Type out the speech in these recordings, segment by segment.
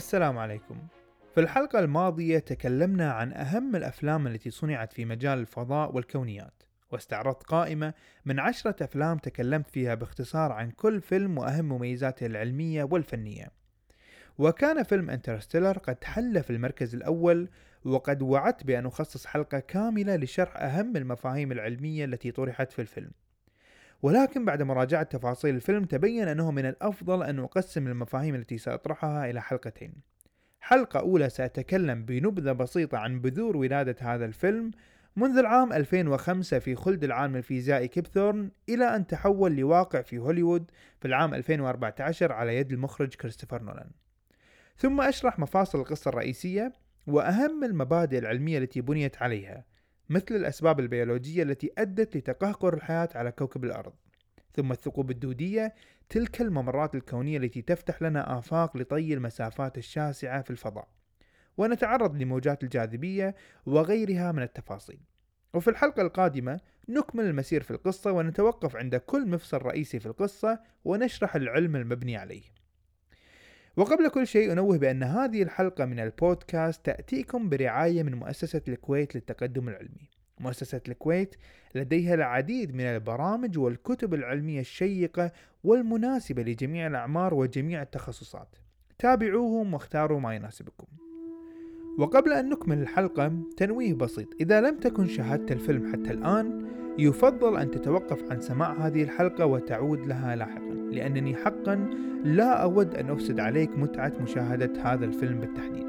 السلام عليكم. في الحلقة الماضية تكلمنا عن أهم الأفلام التي صنعت في مجال الفضاء والكونيات واستعرضت قائمة من عشرة أفلام تكلمت فيها باختصار عن كل فيلم وأهم مميزاته العلمية والفنية. وكان فيلم انترستيلر قد حل في المركز الأول وقد وعدت بأن أخصص حلقة كاملة لشرح أهم المفاهيم العلمية التي طرحت في الفيلم. ولكن بعد مراجعة تفاصيل الفيلم تبين أنه من الأفضل أن أقسم المفاهيم التي سأطرحها إلى حلقتين. حلقة أولى سأتكلم بنبذة بسيطة عن بذور ولادة هذا الفيلم منذ العام 2005 في خلد العالم الفيزيائي كيب ثورن إلى أن تحول لواقع في هوليوود في العام 2014 على يد المخرج كريستوفر نولان. ثم أشرح مفاصل القصة الرئيسية وأهم المبادئ العلمية التي بنيت عليها. مثل الأسباب البيولوجية التي أدت لتقهقر الحياة على كوكب الأرض. ثم الثقوب الدودية تلك الممرات الكونية التي تفتح لنا آفاق لطي المسافات الشاسعة في الفضاء. ونتعرض لموجات الجاذبية وغيرها من التفاصيل. وفي الحلقة القادمة نكمل المسير في القصة ونتوقف عند كل مفصل رئيسي في القصة ونشرح العلم المبني عليه. وقبل كل شيء أنوه بأن هذه الحلقة من البودكاست تأتيكم برعاية من مؤسسة الكويت للتقدم العلمي. مؤسسة الكويت لديها العديد من البرامج والكتب العلمية الشيقة والمناسبة لجميع الأعمار وجميع التخصصات. تابعوهم واختاروا ما يناسبكم. وقبل أن نكمل الحلقة تنويه بسيط. إذا لم تكن شاهدت الفيلم حتى الآن يفضل أن تتوقف عن سماع هذه الحلقة وتعود لها لاحقا لأنني حقا لا أود أن أفسد عليك متعة مشاهدة هذا الفيلم بالتحديد.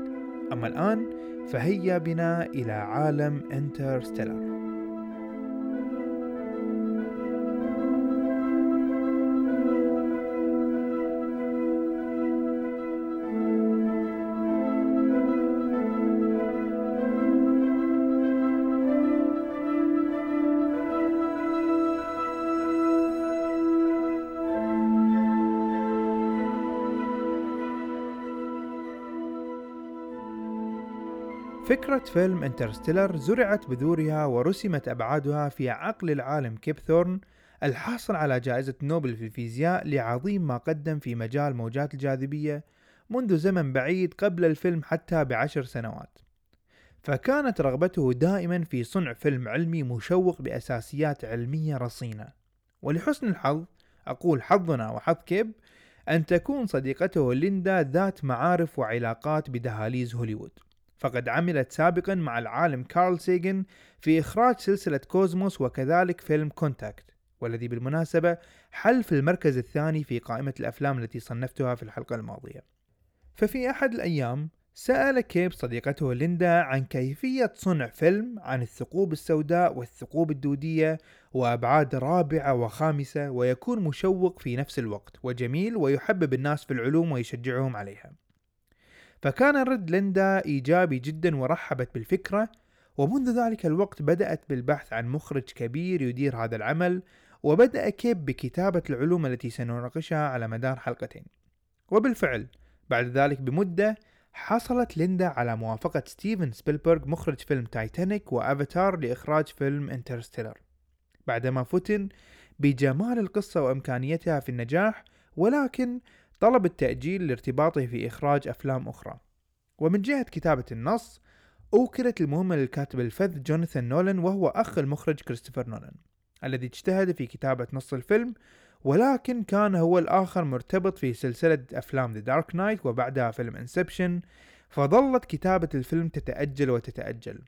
أما الآن فهيا بنا إلى عالم انترستيلر فكرة فيلم انترستيلر زرعت بذورها ورسمت أبعادها في عقل العالم كيب ثورن الحاصل على جائزة نوبل في الفيزياء لعظيم ما قدم في مجال موجات الجاذبية منذ زمن بعيد قبل الفيلم حتى بعشر سنوات. فكانت رغبته دائما في صنع فيلم علمي مشوق بأساسيات علمية رصينة. ولحسن الحظ أقول حظنا وحظ كيب أن تكون صديقته ليندا ذات معارف وعلاقات بدهاليز هوليوود. فقد عملت سابقا مع العالم كارل سيجن في إخراج سلسلة كوزموس وكذلك فيلم كونتاكت والذي بالمناسبة حل في المركز الثاني في قائمة الأفلام التي صنفتها في الحلقة الماضية. ففي أحد الأيام سأل كيب صديقته ليندا عن كيفية صنع فيلم عن الثقوب السوداء والثقوب الدودية وأبعاد رابعة وخامسة ويكون مشوق في نفس الوقت وجميل ويحبب الناس في العلوم ويشجعهم عليها. فكان رد ليندا إيجابي جدا ورحبت بالفكرة ومنذ ذلك الوقت بدأت بالبحث عن مخرج كبير يدير هذا العمل وبدأ كيب بكتابة العلوم التي سنناقشها على مدار حلقتين. وبالفعل بعد ذلك بمدة حصلت ليندا على موافقة ستيفن سبيلبرغ مخرج فيلم تايتانيك وأفاتار لإخراج فيلم انترستيلر. بعدما فتن بجمال القصة وإمكانيتها في النجاح ولكن طلب التأجيل لارتباطه في إخراج أفلام أخرى. ومن جهة كتابة النص أوكلت المهمة للكاتب الفذ جوناثان نولان وهو أخ المخرج كريستوفر نولان الذي اجتهد في كتابة نص الفيلم ولكن كان هو الآخر مرتبط في سلسلة أفلام The Dark Knight وبعدها فيلم Inception فظلت كتابة الفيلم تتأجل وتتأجل.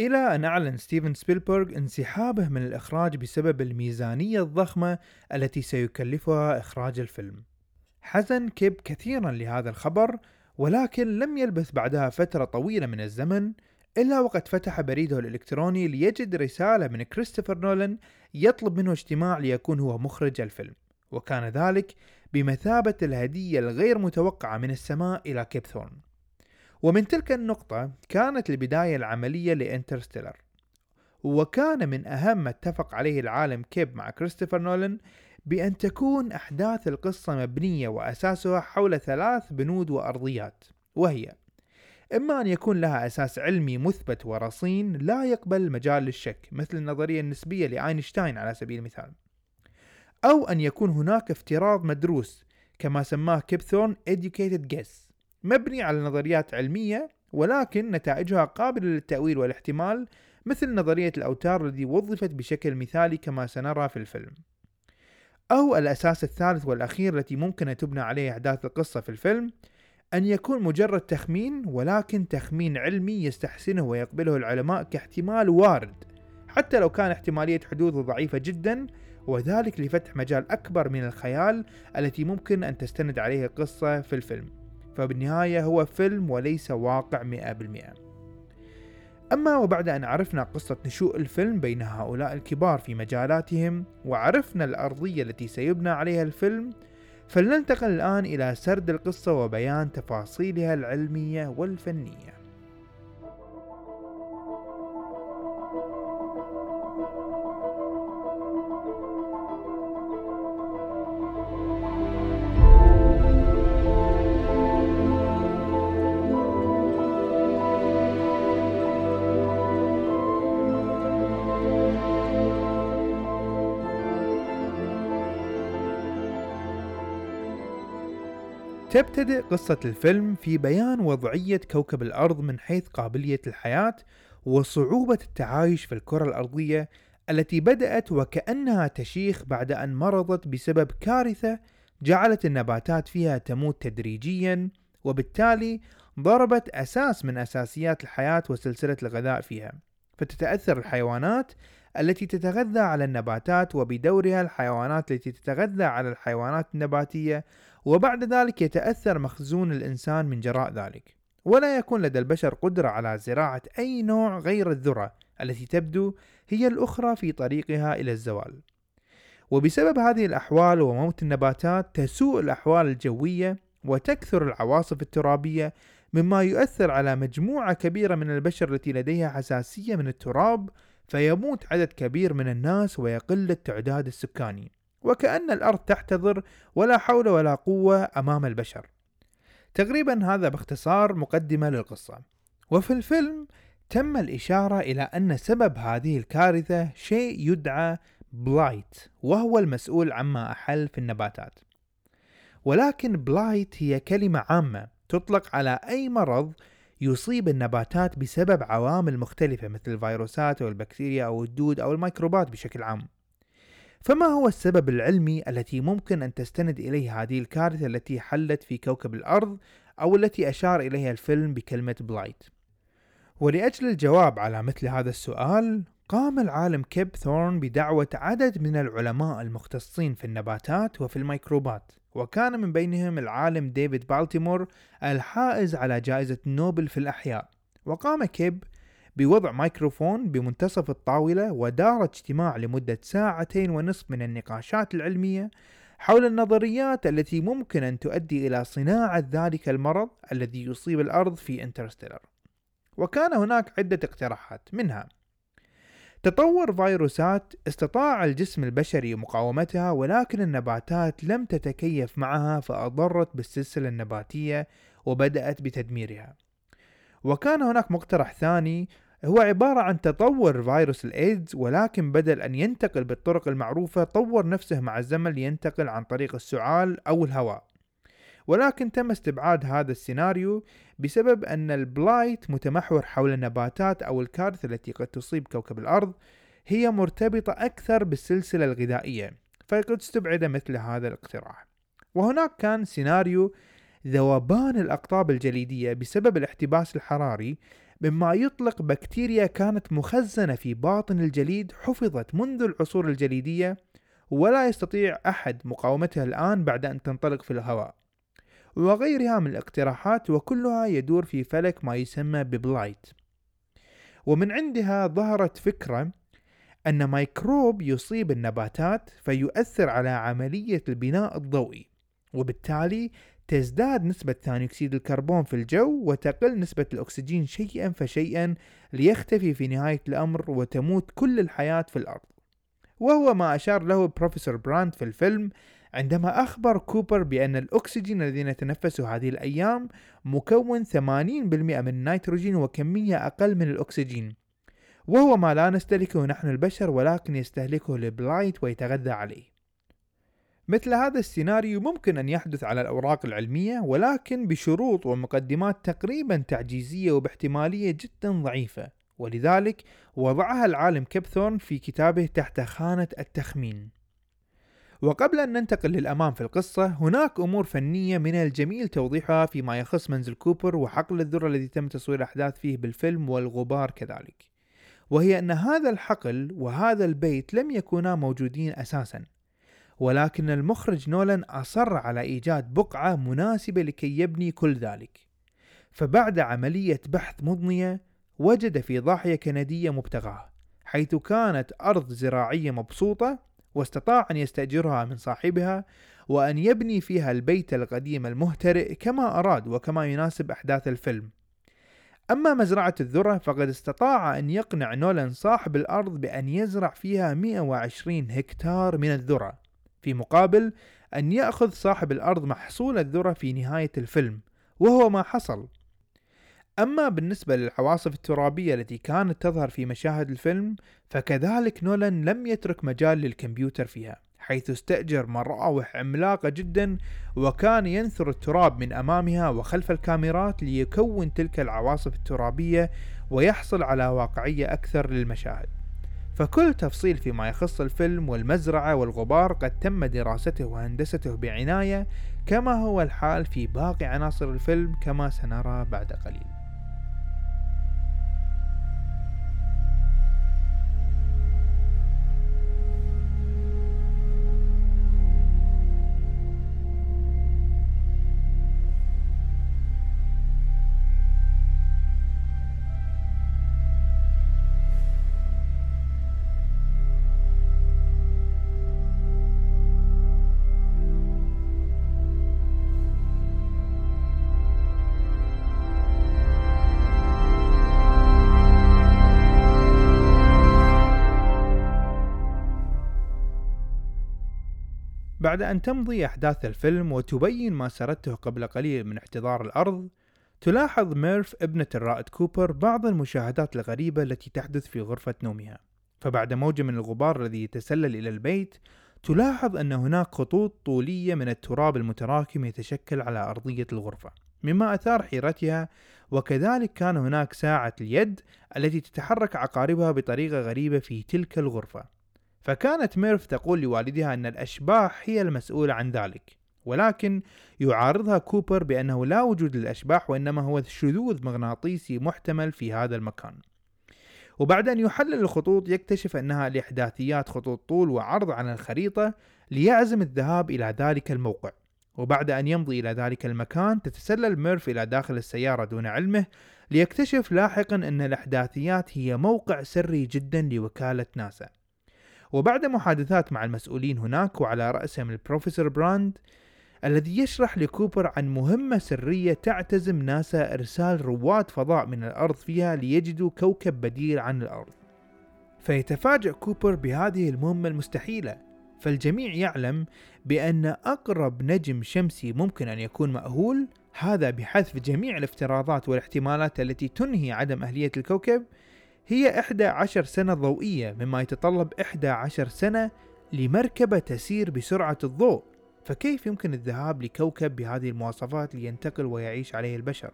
إلى أن أعلن ستيفن سبيلبرغ انسحابه من الإخراج بسبب الميزانية الضخمة التي سيكلفها إخراج الفيلم. حزن كيب كثيرا لهذا الخبر ولكن لم يلبث بعدها فترة طويلة من الزمن إلا وقد فتح بريده الإلكتروني ليجد رسالة من كريستوفر نولان يطلب منه اجتماع ليكون هو مخرج الفيلم. وكان ذلك بمثابة الهدية الغير متوقعة من السماء إلى كيب ثورن. ومن تلك النقطة كانت البداية العملية لإنترستيلر. وكان من أهم ما اتفق عليه العالم كيب مع كريستوفر نولان بأن تكون أحداث القصة مبنية وأساسها حول ثلاث بنود وأرضيات وهي إما أن يكون لها أساس علمي مثبت ورصين لا يقبل مجال للشك مثل النظرية النسبية لأينشتاين على سبيل المثال. أو أن يكون هناك افتراض مدروس كما سماه كيبثورن educated guess مبني على نظريات علمية ولكن نتائجها قابلة للتأويل والاحتمال مثل نظرية الأوتار التي وظفت بشكل مثالي كما سنرى في الفيلم. أو الأساس الثالث والأخير التي ممكن أن تبنى عليه أحداث القصة في الفيلم أن يكون مجرد تخمين ولكن تخمين علمي يستحسنه ويقبله العلماء كاحتمال وارد حتى لو كان احتمالية حدوثه ضعيفة جدا وذلك لفتح مجال أكبر من الخيال التي ممكن أن تستند عليه القصة في الفيلم. فبالنهاية هو فيلم وليس واقع 100% أما وبعد أن عرفنا قصة نشوء الفيلم بين هؤلاء الكبار في مجالاتهم وعرفنا الأرضية التي سيبنى عليها الفيلم فلننتقل الآن إلى سرد القصة وبيان تفاصيلها العلمية والفنية. تبتدئ قصة الفيلم في بيان وضعية كوكب الأرض من حيث قابلية الحياة وصعوبة التعايش في الكرة الأرضية التي بدأت وكأنها تشيخ بعد أن مرضت بسبب كارثة جعلت النباتات فيها تموت تدريجيا وبالتالي ضربت أساس من أساسيات الحياة وسلسلة الغذاء فيها. فتتأثر الحيوانات التي تتغذى على النباتات وبدورها الحيوانات التي تتغذى على الحيوانات النباتية وبعد ذلك يتأثر مخزون الإنسان من جراء ذلك. ولا يكون لدى البشر قدرة على زراعة أي نوع غير الذرة التي تبدو هي الأخرى في طريقها إلى الزوال. وبسبب هذه الأحوال وموت النباتات تسوء الأحوال الجوية وتكثر العواصف الترابية مما يؤثر على مجموعة كبيرة من البشر التي لديها حساسية من التراب فيموت عدد كبير من الناس ويقل التعداد السكاني. وكأن الأرض تحتضر ولا حول ولا قوة أمام البشر. تقريبا هذا باختصار مقدمة للقصة. وفي الفيلم تم الإشارة إلى أن سبب هذه الكارثة شيء يدعى blight وهو المسؤول عما حل في النباتات. ولكن blight هي كلمة عامة تطلق على أي مرض يصيب النباتات بسبب عوامل مختلفة مثل الفيروسات أو البكتيريا أو الدود أو الميكروبات بشكل عام. فما هو السبب العلمي التي ممكن أن تستند إليه هذه الكارثة التي حلت في كوكب الأرض أو التي أشار إليها الفيلم بكلمة blight ولأجل الجواب على مثل هذا السؤال قام العالم كيب ثورن بدعوة عدد من العلماء المختصين في النباتات وفي الميكروبات وكان من بينهم العالم ديفيد بالتيمور الحائز على جائزة نوبل في الأحياء. وقام كيب بوضع ميكروفون بمنتصف الطاولة ودار اجتماع لمدة ساعتين ونصف من النقاشات العلمية حول النظريات التي ممكن أن تؤدي إلى صناعة ذلك المرض الذي يصيب الأرض في انترستيلر. وكان هناك عدة اقتراحات. منها تطور فيروسات استطاع الجسم البشري مقاومتها ولكن النباتات لم تتكيف معها فأضرت بالسلسلة النباتية وبدأت بتدميرها. وكان هناك مقترح ثاني هو عبارة عن تطور فيروس الإيدز ولكن بدل أن ينتقل بالطرق المعروفة طور نفسه مع الزمن لينتقل عن طريق السعال أو الهواء. ولكن تم استبعاد هذا السيناريو بسبب أن ال blight متمحور حول النباتات أو الكارثة التي قد تصيب كوكب الأرض هي مرتبطة أكثر بالسلسلة الغذائية فقد استبعد مثل هذا الاقتراح. وهناك كان سيناريو ذوبان الأقطاب الجليدية بسبب الاحتباس الحراري مما يطلق بكتيريا كانت مخزنة في باطن الجليد حفظت منذ العصور الجليدية ولا يستطيع أحد مقاومتها الآن بعد أن تنطلق في الهواء. وغيرها من الاقتراحات وكلها يدور في فلك ما يسمى ب blight. ومن عندها ظهرت فكرة أن ميكروب يصيب النباتات فيؤثر على عملية البناء الضوئي وبالتالي تزداد نسبة ثاني أكسيد الكربون في الجو وتقل نسبة الأكسجين شيئا فشيئا ليختفي في نهاية الأمر وتموت كل الحياة في الأرض. وهو ما أشار له بروفيسور براند في الفيلم عندما أخبر كوبر بأن الأكسجين الذي نتنفسه هذه الأيام مكون 80% من النيتروجين وكمية أقل من الأكسجين. وهو ما لا نستهلكه نحن البشر ولكن يستهلكه ال blight ويتغذى عليه. مثل هذا السيناريو ممكن أن يحدث على الأوراق العلمية ولكن بشروط ومقدمات تقريبا تعجيزية وباحتمالية جدا ضعيفة. ولذلك وضعها العالم كيبثورن في كتابه تحت خانة التخمين. وقبل أن ننتقل للأمام في القصة هناك أمور فنية من الجميل توضيحها فيما يخص منزل كوبر وحقل الذرة الذي تم تصوير الأحداث فيه بالفيلم والغبار كذلك. وهي أن هذا الحقل وهذا البيت لم يكونا موجودين أساسا. ولكن المخرج نولان أصر على إيجاد بقعة مناسبة لكي يبني كل ذلك. فبعد عملية بحث مضنية وجد في ضاحية كندية مبتغاة حيث كانت أرض زراعية مبسوطة واستطاع أن يستأجرها من صاحبها وأن يبني فيها البيت القديم المهترئ كما أراد وكما يناسب أحداث الفيلم. أما مزرعة الذرة فقد استطاع أن يقنع نولان صاحب الأرض بأن يزرع فيها 120 هكتار من الذرة. في مقابل أن يأخذ صاحب الأرض محصول الذرة في نهاية الفيلم وهو ما حصل. أما بالنسبة للعواصف الترابية التي كانت تظهر في مشاهد الفيلم فكذلك نولان لم يترك مجال للكمبيوتر فيها حيث استأجر مراوح عملاقة جدا وكان ينثر التراب من أمامها وخلف الكاميرات ليكون تلك العواصف الترابية ويحصل على واقعية أكثر للمشاهد. فكل تفصيل فيما يخص الفيلم والمزرعة والغبار قد تم دراسته وهندسته بعناية كما هو الحال في باقي عناصر الفيلم كما سنرى بعد قليل. بعد أن تمضي أحداث الفيلم وتبين ما سردته قبل قليل من احتضار الأرض تلاحظ ميرف ابنة الرائد كوبر بعض المشاهدات الغريبة التي تحدث في غرفة نومها. فبعد موجة من الغبار الذي يتسلل إلى البيت تلاحظ أن هناك خطوط طولية من التراب المتراكم يتشكل على أرضية الغرفة. مما أثار حيرتها وكذلك كان هناك ساعة اليد التي تتحرك عقاربها بطريقة غريبة في تلك الغرفة. فكانت ميرف تقول لوالدها أن الأشباح هي المسؤولة عن ذلك ولكن يعارضها كوبر بأنه لا وجود للأشباح وإنما هو شذوذ مغناطيسي محتمل في هذا المكان. وبعد أن يحلل الخطوط يكتشف أنها لإحداثيات خطوط طول وعرض على الخريطة ليعزم الذهاب إلى ذلك الموقع. وبعد أن يمضي إلى ذلك المكان تتسلل ميرف إلى داخل السيارة دون علمه ليكتشف لاحقا أن الإحداثيات هي موقع سري جدا لوكالة ناسا. وبعد محادثات مع المسؤولين هناك وعلى رأسهم البروفيسور براند الذي يشرح لكوبر عن مهمة سرية تعتزم ناسا إرسال رواد فضاء من الأرض فيها ليجدوا كوكب بديل عن الأرض. فيتفاجأ كوبر بهذه المهمة المستحيلة. فالجميع يعلم بأن أقرب نجم شمسي ممكن أن يكون مأهول هذا بحذف جميع الافتراضات والاحتمالات التي تنهي عدم أهلية الكوكب هي 11 سنة ضوئية مما يتطلب 11 سنة لمركبة تسير بسرعة الضوء. فكيف يمكن الذهاب لكوكب بهذه المواصفات لينتقل ويعيش عليه البشر؟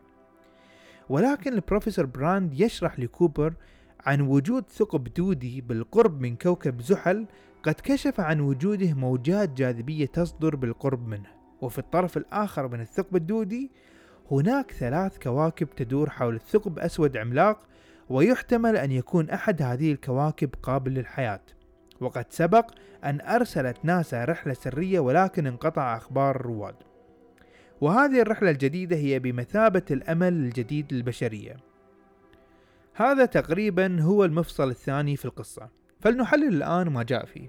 ولكن البروفيسور براند يشرح لكوبر عن وجود ثقب دودي بالقرب من كوكب زحل قد كشف عن وجوده موجات جاذبية تصدر بالقرب منه. وفي الطرف الآخر من الثقب الدودي هناك ثلاث كواكب تدور حول الثقب أسود عملاق ويحتمل أن يكون أحد هذه الكواكب قابل للحياة. وقد سبق أن أرسلت ناسا رحلة سرية ولكن انقطع أخبار الرواد. وهذه الرحلة الجديدة هي بمثابة الأمل الجديد للبشرية. هذا تقريبا هو المفصل الثاني في القصة. فلنحلل الآن ما جاء فيه.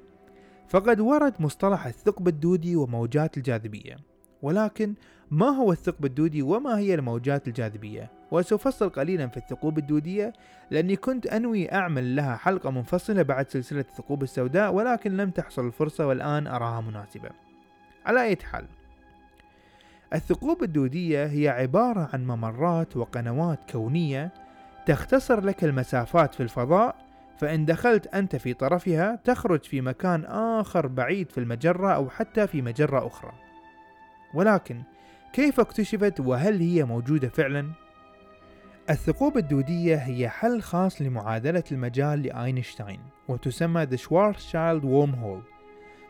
فقد ورد مصطلح الثقب الدودي وموجات الجاذبية. ولكن ما هو الثقب الدودي وما هي الموجات الجاذبية؟ وسوف أفصل قليلا في الثقوب الدودية لأني كنت أنوي أعمل لها حلقة منفصلة بعد سلسلة الثقوب السوداء ولكن لم تحصل الفرصة والآن أراها مناسبة على أي حال الثقوب الدودية هي عبارة عن ممرات وقنوات كونية تختصر لك المسافات في الفضاء فإن دخلت أنت في طرفها تخرج في مكان آخر بعيد في المجرة أو حتى في مجرة أخرى ولكن كيف اكتشفت وهل هي موجودة فعلا؟ الثقوب الدودية هي حل خاص لمعادلة المجال لأينشتاين وتسمى The Schwarzschild Wormhole.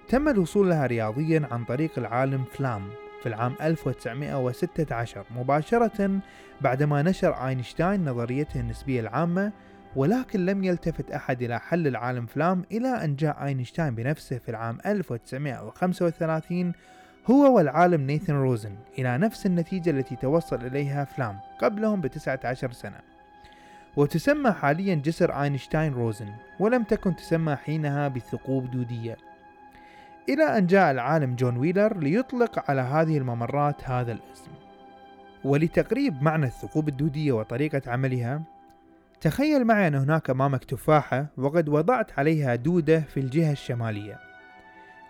تم الوصول لها رياضيا عن طريق العالم فلام في العام 1916 مباشرة بعدما نشر أينشتاين نظريته النسبية العامة ولكن لم يلتفت أحد إلى حل العالم فلام إلى أن جاء أينشتاين بنفسه في العام 1935 هو والعالم نيثن روزن إلى نفس النتيجة التي توصل إليها فلام قبلهم بتسعة عشر سنة. وتسمى حاليا جسر أينشتاين روزن ولم تكن تسمى حينها بثقوب دودية. إلى أن جاء العالم جون ويلر ليطلق على هذه الممرات هذا الاسم. ولتقريب معنى الثقوب الدودية وطريقة عملها تخيل معي أن هناك أمامك تفاحة وقد وضعت عليها دودة في الجهة الشمالية.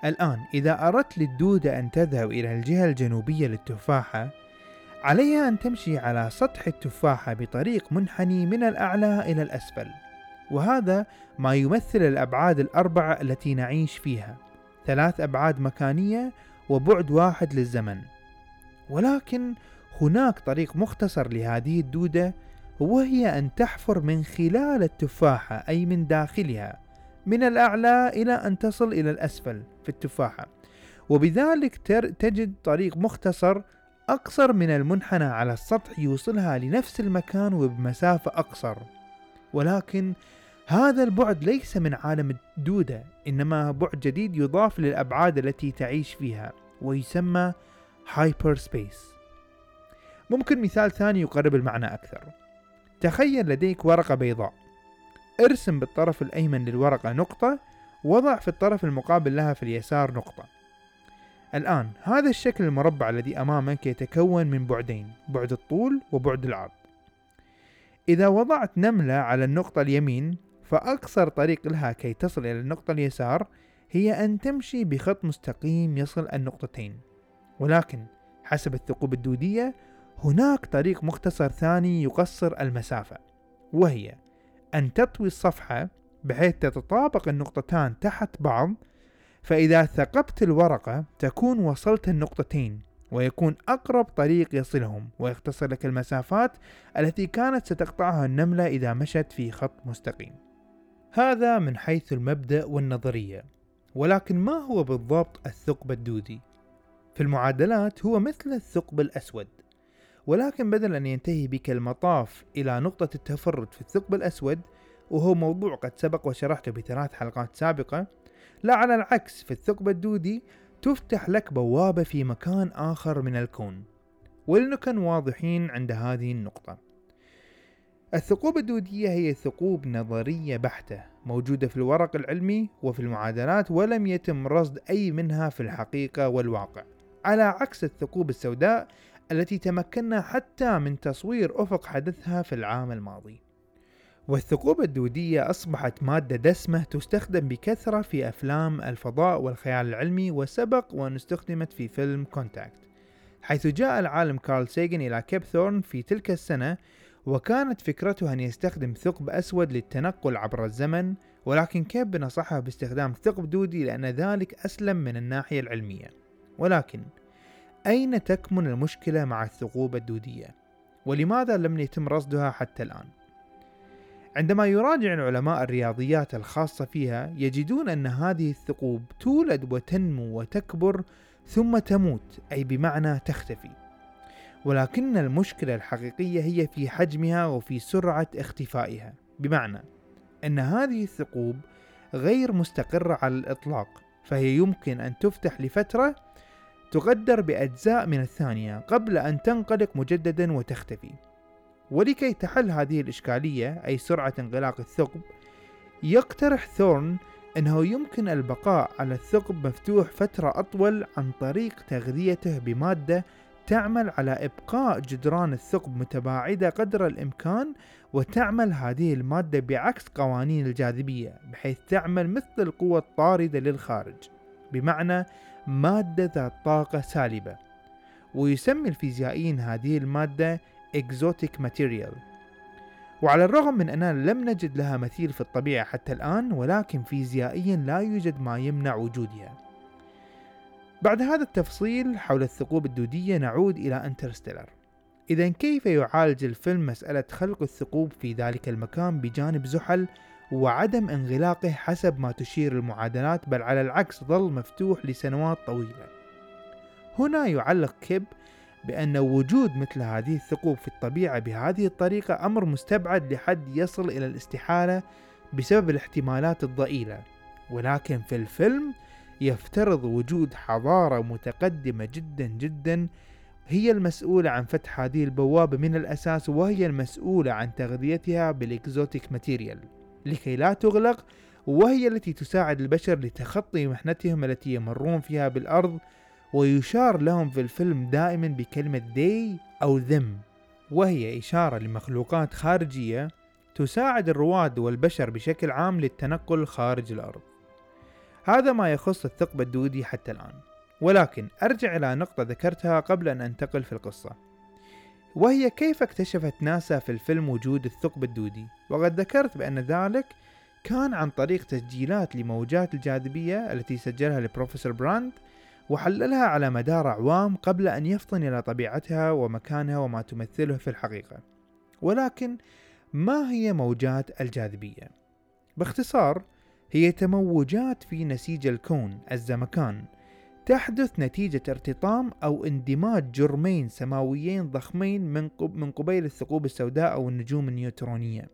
الآن إذا أردت للدودة أن تذهب إلى الجهة الجنوبية للتفاحة عليها أن تمشي على سطح التفاحة بطريق منحني من الأعلى إلى الأسفل وهذا ما يمثل الأبعاد الأربعة التي نعيش فيها ثلاث أبعاد مكانية وبعد واحد للزمن. ولكن هناك طريق مختصر لهذه الدودة وهي أن تحفر من خلال التفاحة أي من داخلها. من الأعلى إلى أن تصل إلى الأسفل في التفاحة. وبذلك تجد طريق مختصر أقصر من المنحنى على السطح يوصلها لنفس المكان وبمسافة أقصر. ولكن هذا البعد ليس من عالم الدودة إنما بعد جديد يضاف للأبعاد التي تعيش فيها ويسمى hyperspace ممكن مثال ثاني يقرب المعنى أكثر. تخيل لديك ورقة بيضاء. ارسم بالطرف الأيمن للورقة نقطة وضع في الطرف المقابل لها في اليسار نقطة. الآن هذا الشكل المربع الذي أمامك يتكون من بعدين بعد الطول وبعد العرض. إذا وضعت نملة على النقطة اليمين فأقصر طريق لها كي تصل إلى النقطة اليسار هي أن تمشي بخط مستقيم يصل النقطتين. ولكن حسب الثقوب الدودية هناك طريق مختصر ثاني يقصر المسافة وهي أن تطوي الصفحة بحيث تتطابق النقطتان تحت بعض فإذا ثقبت الورقة تكون وصلت النقطتين ويكون أقرب طريق يصلهم ويختصر لك المسافات التي كانت ستقطعها النملة إذا مشت في خط مستقيم. هذا من حيث المبدأ والنظرية. ولكن ما هو بالضبط الثقب الدودي؟ في المعادلات هو مثل الثقب الأسود. ولكن بدل أن ينتهي بك المطاف إلى نقطة التفرد في الثقب الأسود وهو موضوع قد سبق وشرحته بثلاث حلقات سابقة لا على العكس في الثقب الدودي تفتح لك بوابة في مكان آخر من الكون. ولنكن واضحين عند هذه النقطة. الثقوب الدودية هي ثقوب نظرية بحتة موجودة في الورق العلمي وفي المعادلات ولم يتم رصد أي منها في الحقيقة والواقع. على عكس الثقوب السوداء التي تمكنا حتى من تصوير أفق حدثها في العام الماضي. والثقوب الدودية أصبحت مادة دسمة تستخدم بكثرة في أفلام الفضاء والخيال العلمي وسبق وأن استخدمت في فيلم Contact حيث جاء العالم كارل سيجن إلى كيب ثورن في تلك السنة وكانت فكرته أن يستخدم ثقب أسود للتنقل عبر الزمن ولكن كيب نصحه باستخدام ثقب دودي لأن ذلك أسلم من الناحية العلمية. ولكن أين تكمن المشكلة مع الثقوب الدودية؟ ولماذا لم يتم رصدها حتى الآن؟ عندما يراجع العلماء الرياضيات الخاصة فيها يجدون أن هذه الثقوب تولد وتنمو وتكبر ثم تموت أي بمعنى تختفي ولكن المشكلة الحقيقية هي في حجمها وفي سرعة اختفائها بمعنى أن هذه الثقوب غير مستقرة على الإطلاق فهي يمكن أن تفتح لفترة تقدر بأجزاء من الثانية قبل أن تنقلق مجددا وتختفي. ولكي تحل هذه الإشكالية أي سرعة انغلاق الثقب يقترح ثورن أنه يمكن البقاء على الثقب مفتوح فترة أطول عن طريق تغذيته بمادة تعمل على إبقاء جدران الثقب متباعدة قدر الإمكان وتعمل هذه المادة بعكس قوانين الجاذبية بحيث تعمل مثل القوة الطاردة للخارج. بمعنى مادة ذات طاقة سالبة ويسمي الفيزيائيين هذه المادة exotic material. وعلى الرغم من أننا لم نجد لها مثيل في الطبيعة حتى الآن ولكن فيزيائيا لا يوجد ما يمنع وجودها. بعد هذا التفصيل حول الثقوب الدودية نعود إلى انترستيلر. إذا كيف يعالج الفيلم مسألة خلق الثقوب في ذلك المكان بجانب زحل وعدم انغلاقه حسب ما تشير المعادلات بل على العكس ظل مفتوح لسنوات طويلة. هنا يعلق كيب بأن وجود مثل هذه الثقوب في الطبيعة بهذه الطريقة أمر مستبعد لحد يصل إلى الاستحالة بسبب الاحتمالات الضئيلة. ولكن في الفيلم يفترض وجود حضارة متقدمة جدا جدا هي المسؤولة عن فتح هذه البوابة من الأساس وهي المسؤولة عن تغذيتها بال exotic material. لكي لا تغلق وهي التي تساعد البشر لتخطي محنتهم التي يمرون فيها بالأرض ويشار لهم في الفيلم دائما بكلمة they أو them وهي إشارة لمخلوقات خارجية تساعد الرواد والبشر بشكل عام للتنقل خارج الأرض. هذا ما يخص الثقب الدودي حتى الآن. ولكن أرجع إلى نقطة ذكرتها قبل أن أنتقل في القصة. وهي كيف اكتشفت ناسا في الفيلم وجود الثقب الدودي؟ وقد ذكرت بأن ذلك كان عن طريق تسجيلات لموجات الجاذبية التي سجلها البروفيسور براند وحللها على مدار أعوام قبل أن يفطن إلى طبيعتها ومكانها وما تمثله في الحقيقة. ولكن ما هي موجات الجاذبية؟ باختصار هي تموجات في نسيج الكون الزمكان. تحدث نتيجة ارتطام أو اندماج جرمين سماويين ضخمين من, من قبيل الثقوب السوداء أو النجوم النيوترونية.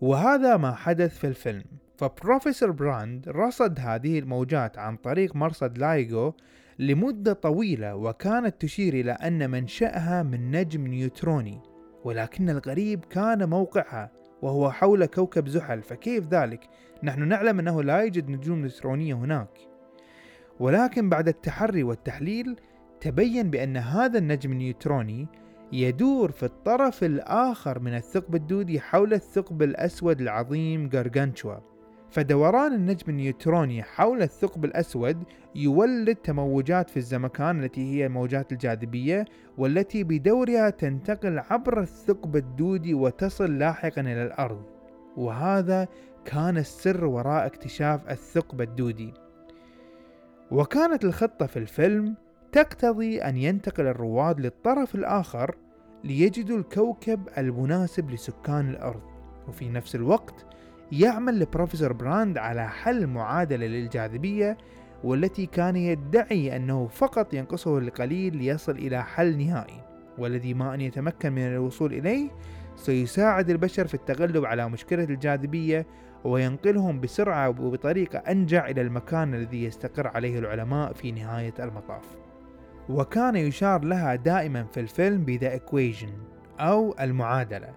وهذا ما حدث في الفيلم. فبروفيسور براند رصد هذه الموجات عن طريق مرصد لايغو لمدة طويلة وكانت تشير إلى أن منشأها من نجم نيوتروني. ولكن الغريب كان موقعها وهو حول كوكب زحل. فكيف ذلك؟ نحن نعلم أنه لا يوجد نجوم نيوترونية هناك. ولكن بعد التحري والتحليل تبين بأن هذا النجم النيوتروني يدور في الطرف الآخر من الثقب الدودي حول الثقب الأسود العظيم غارغانتشوا. فدوران النجم النيوتروني حول الثقب الأسود يولد تموجات في الزمكان التي هي موجات الجاذبية والتي بدورها تنتقل عبر الثقب الدودي وتصل لاحقا إلى الأرض. وهذا كان السر وراء اكتشاف الثقب الدودي. وكانت الخطة في الفيلم تقتضي أن ينتقل الرواد للطرف الآخر ليجدوا الكوكب المناسب لسكان الأرض. وفي نفس الوقت يعمل البروفيسور براند على حل معادلة للجاذبية والتي كان يدعي أنه فقط ينقصه القليل ليصل إلى حل نهائي. والذي ما أن يتمكن من الوصول إليه سيساعد البشر في التغلب على مشكلة الجاذبية وينقلهم بسرعة وبطريقة أنجع إلى المكان الذي يستقر عليه العلماء في نهاية المطاف. وكان يشار لها دائما في الفيلم بذا equation أو المعادلة.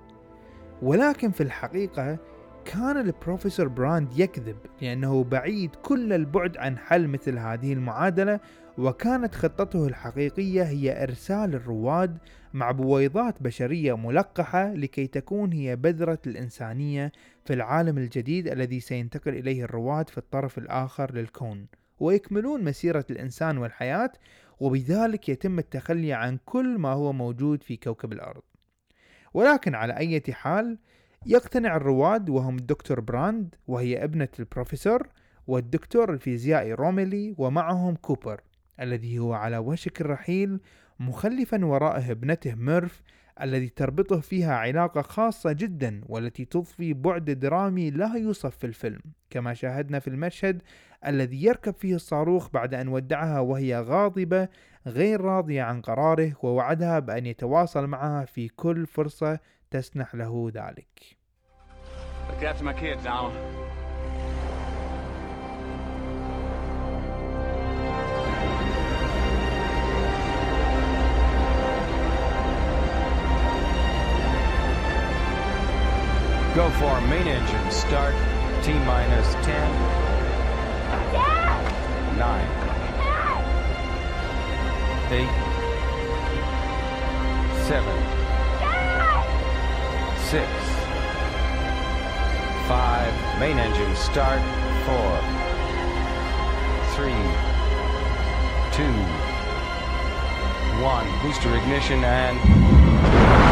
ولكن في الحقيقة كان البروفيسور براند يكذب لأنه بعيد كل البعد عن حل مثل هذه المعادلة وكانت خطته الحقيقية هي إرسال الرواد مع بويضات بشرية ملقحة لكي تكون هي بذرة الإنسانية في العالم الجديد الذي سينتقل إليه الرواد في الطرف الآخر للكون. ويكملون مسيرة الإنسان والحياة وبذلك يتم التخلي عن كل ما هو موجود في كوكب الأرض. ولكن على أي حال يقتنع الرواد وهم الدكتور براند وهي ابنة البروفيسور والدكتور الفيزيائي روميلي ومعهم كوبر. الذي هو على وشك الرحيل مخلفا وراءه ابنته ميرف الذي تربطه فيها علاقة خاصة جدا والتي تضفي بعد درامي لا يوصف في الفيلم كما شاهدنا في المشهد الذي يركب فيه الصاروخ بعد أن ودعها وهي غاضبة غير راضية عن قراره ووعدها بأن يتواصل معها في كل فرصة تسنح له ذلك. Go for main engine start. T minus 10. Dad! 9. Dad! 8. 7. Dad! 6. 5. Main engine start. 4. 3. 2. 1. Booster ignition and.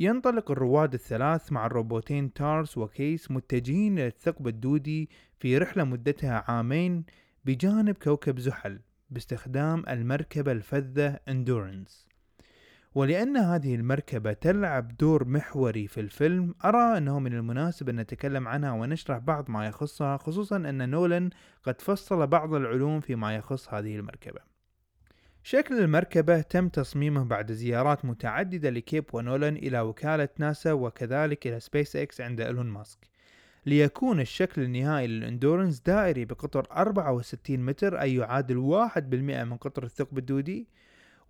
ينطلق الرواد الثلاث مع الروبوتين تارس وكيس متجهين إلى الثقب الدودي في رحلة مدتها عامين بجانب كوكب زحل باستخدام المركبة الفذة اندورنس ولأن هذه المركبة تلعب دور محوري في الفيلم أرى أنه من المناسب أن نتكلم عنها ونشرح بعض ما يخصها خصوصا أن نولن قد فصل بعض العلوم فيما يخص هذه المركبة. شكل المركبة تم تصميمه بعد زيارات متعددة لكيب ونولان إلى وكالة ناسا وكذلك إلى سبيس إكس عند إيلون ماسك. ليكون الشكل النهائي لل Endurance دائري بقطر 64 متر أي يعادل 1% من قطر الثقب الدودي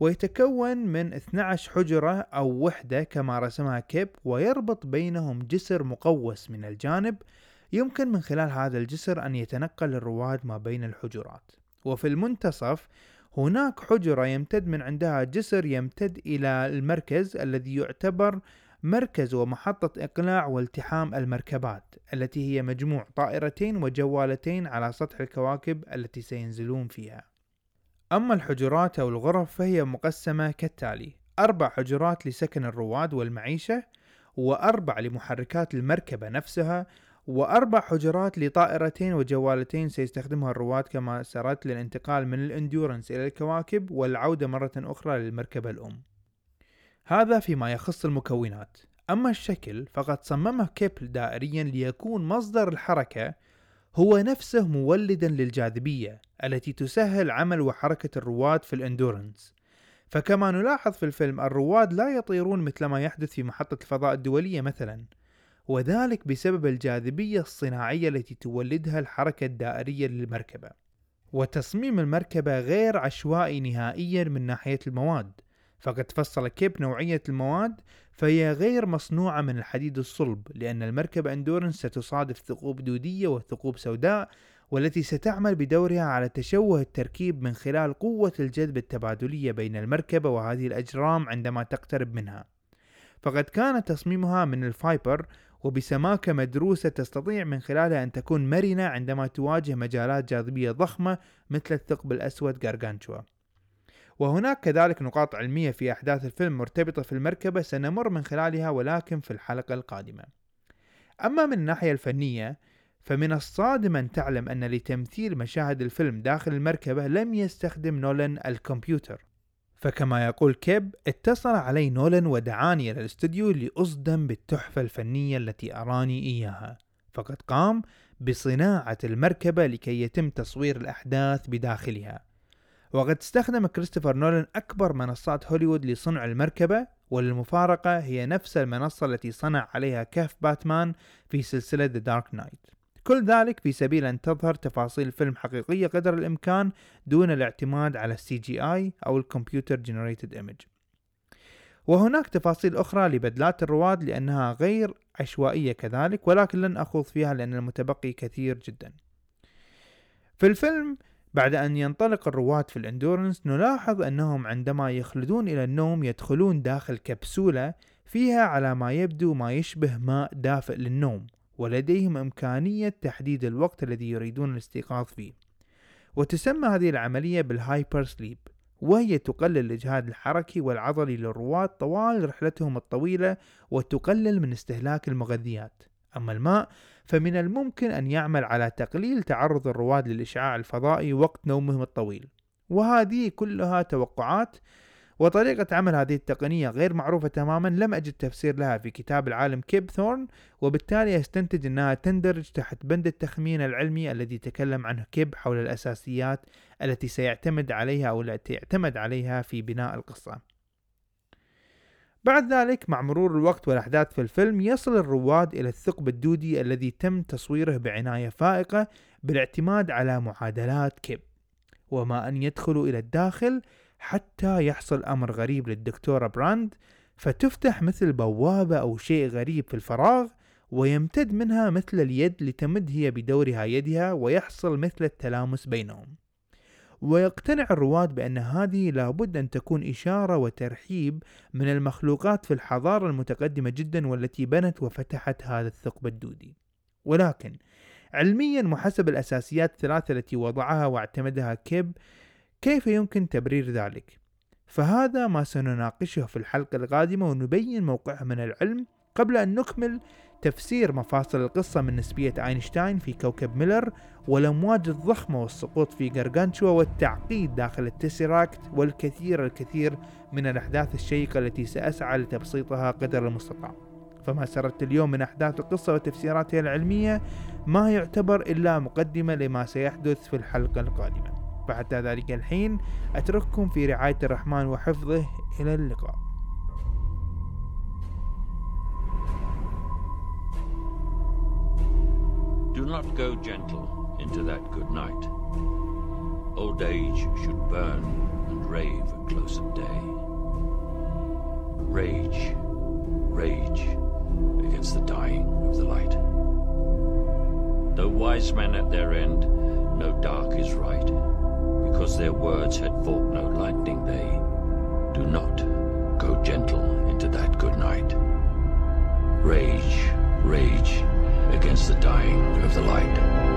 ويتكون من 12 حجرة أو وحدة كما رسمها كيب ويربط بينهم جسر مقوس من الجانب. يمكن من خلال هذا الجسر أن يتنقل الرواد ما بين الحجرات. وفي المنتصف هناك حجرة يمتد من عندها جسر يمتد إلى المركز الذي يعتبر مركز ومحطة إقلاع والتحام المركبات التي هي مجموع طائرتين وجوالتين على سطح الكواكب التي سينزلون فيها. أما الحجرات أو الغرف فهي مقسمة كالتالي أربع حجرات لسكن الرواد والمعيشة وأربع لمحركات المركبة نفسها وأربع حجرات لطائرتين وجوالتين سيستخدمها الرواد كما سرت للانتقال من ال Endurance إلى الكواكب والعودة مرة أخرى للمركبة الأم. هذا فيما يخص المكونات. أما الشكل فقد صممه كيب دائريا ليكون مصدر الحركة هو نفسه مولدا للجاذبية التي تسهل عمل وحركة الرواد في ال Endurance فكما نلاحظ في الفيلم الرواد لا يطيرون مثل ما يحدث في محطة الفضاء الدولية مثلا. وذلك بسبب الجاذبية الصناعية التي تولدها الحركة الدائرية للمركبة. وتصميم المركبة غير عشوائي نهائيا من ناحية المواد. فقد فصل كيب نوعية المواد فهي غير مصنوعة من الحديد الصلب لأن المركبة أندورنس ستصادف ثقوب دودية وثقوب سوداء والتي ستعمل بدورها على تشوه التركيب من خلال قوة الجذب التبادلية بين المركبة وهذه الأجرام عندما تقترب منها. فقد كان تصميمها من الفايبر وبسماكة مدروسة تستطيع من خلالها أن تكون مرنة عندما تواجه مجالات جاذبية ضخمة مثل الثقب الأسود غارغانتشوا. وهناك كذلك نقاط علمية في أحداث الفيلم مرتبطة في المركبة سنمر من خلالها ولكن في الحلقة القادمة. أما من الناحية الفنية فمن الصادم أن تعلم أن لتمثيل مشاهد الفيلم داخل المركبة لم يستخدم نولان الكمبيوتر. فكما يقول كيب اتصل علي نولان ودعاني إلى الاستوديو لأصدم بالتحفة الفنية التي أراني إياها. فقد قام بصناعة المركبة لكي يتم تصوير الأحداث بداخلها. وقد استخدم كريستوفر نولان أكبر منصات هوليوود لصنع المركبة وللمفارقة هي نفس المنصة التي صنع عليها كهف باتمان في سلسلة The Dark Knight. كل ذلك في سبيل أن تظهر تفاصيل الفيلم حقيقية قدر الإمكان دون الاعتماد على ال CGI أو ال computer generated image. وهناك تفاصيل أخرى لبدلات الرواد لأنها غير عشوائية كذلك ولكن لن أخوض فيها لأن المتبقي كثير جدا. في الفيلم بعد أن ينطلق الرواد في ال Endurance نلاحظ أنهم عندما يخلدون إلى النوم يدخلون داخل كبسولة فيها على ما يبدو ما يشبه ماء دافئ للنوم. ولديهم إمكانية تحديد الوقت الذي يريدون الاستيقاظ فيه. وتسمى هذه العملية بال hyper sleep وهي تقلل الإجهاد الحركي والعضلي للرواد طوال رحلتهم الطويلة وتقلل من استهلاك المغذيات. أما الماء فمن الممكن أن يعمل على تقليل تعرض الرواد للإشعاع الفضائي وقت نومهم الطويل. وهذه كلها توقعات وطريقة عمل هذه التقنية غير معروفة تماما لم أجد تفسير لها في كتاب العالم كيب ثورن وبالتالي أستنتج أنها تندرج تحت بند التخمين العلمي الذي تكلم عنه كيب حول الأساسيات التي سيعتمد عليها أو التي اعتمد عليها في بناء القصة. بعد ذلك مع مرور الوقت والأحداث في الفيلم يصل الرواد إلى الثقب الدودي الذي تم تصويره بعناية فائقة بالاعتماد على معادلات كيب. وما أن يدخلوا إلى الداخل حتى يحصل أمر غريب للدكتورة براند فتفتح مثل بوابة أو شيء غريب في الفراغ ويمتد منها مثل اليد لتمد هي بدورها يدها ويحصل مثل التلامس بينهم. ويقتنع الرواة بأن هذه لابد أن تكون إشارة وترحيب من المخلوقات في الحضارة المتقدمة جدا والتي بنت وفتحت هذا الثقب الدودي. ولكن علميا وحسب الأساسيات الثلاثة التي وضعها واعتمدها كيب كيف يمكن تبرير ذلك؟ فهذا ما سنناقشه في الحلقة القادمة ونبين موقعه من العلم قبل أن نكمل تفسير مفاصل القصة من نسبية أينشتاين في كوكب ميلر والأمواج الضخمة والسقوط في غرغانشوا والتعقيد داخل التسيراكت والكثير الكثير من الأحداث الشيقة التي سأسعى لتبسيطها قدر المستطاع فما سردت اليوم من أحداث القصة وتفسيراتها العلمية ما يعتبر إلا مقدمة لما سيحدث في الحلقة القادمة فحتى ذلك الحين أترككم في رعاية الرحمن وحفظه إلى اللقاء Do not go gentle into that good night. Old age should burn and rave at close of day. Rage, rage against the dying of the light. Though wise men at their end, no dark is right, because their words had fought no lightning they. Do not go gentle into that good night. Rage, rage against the dying of the light.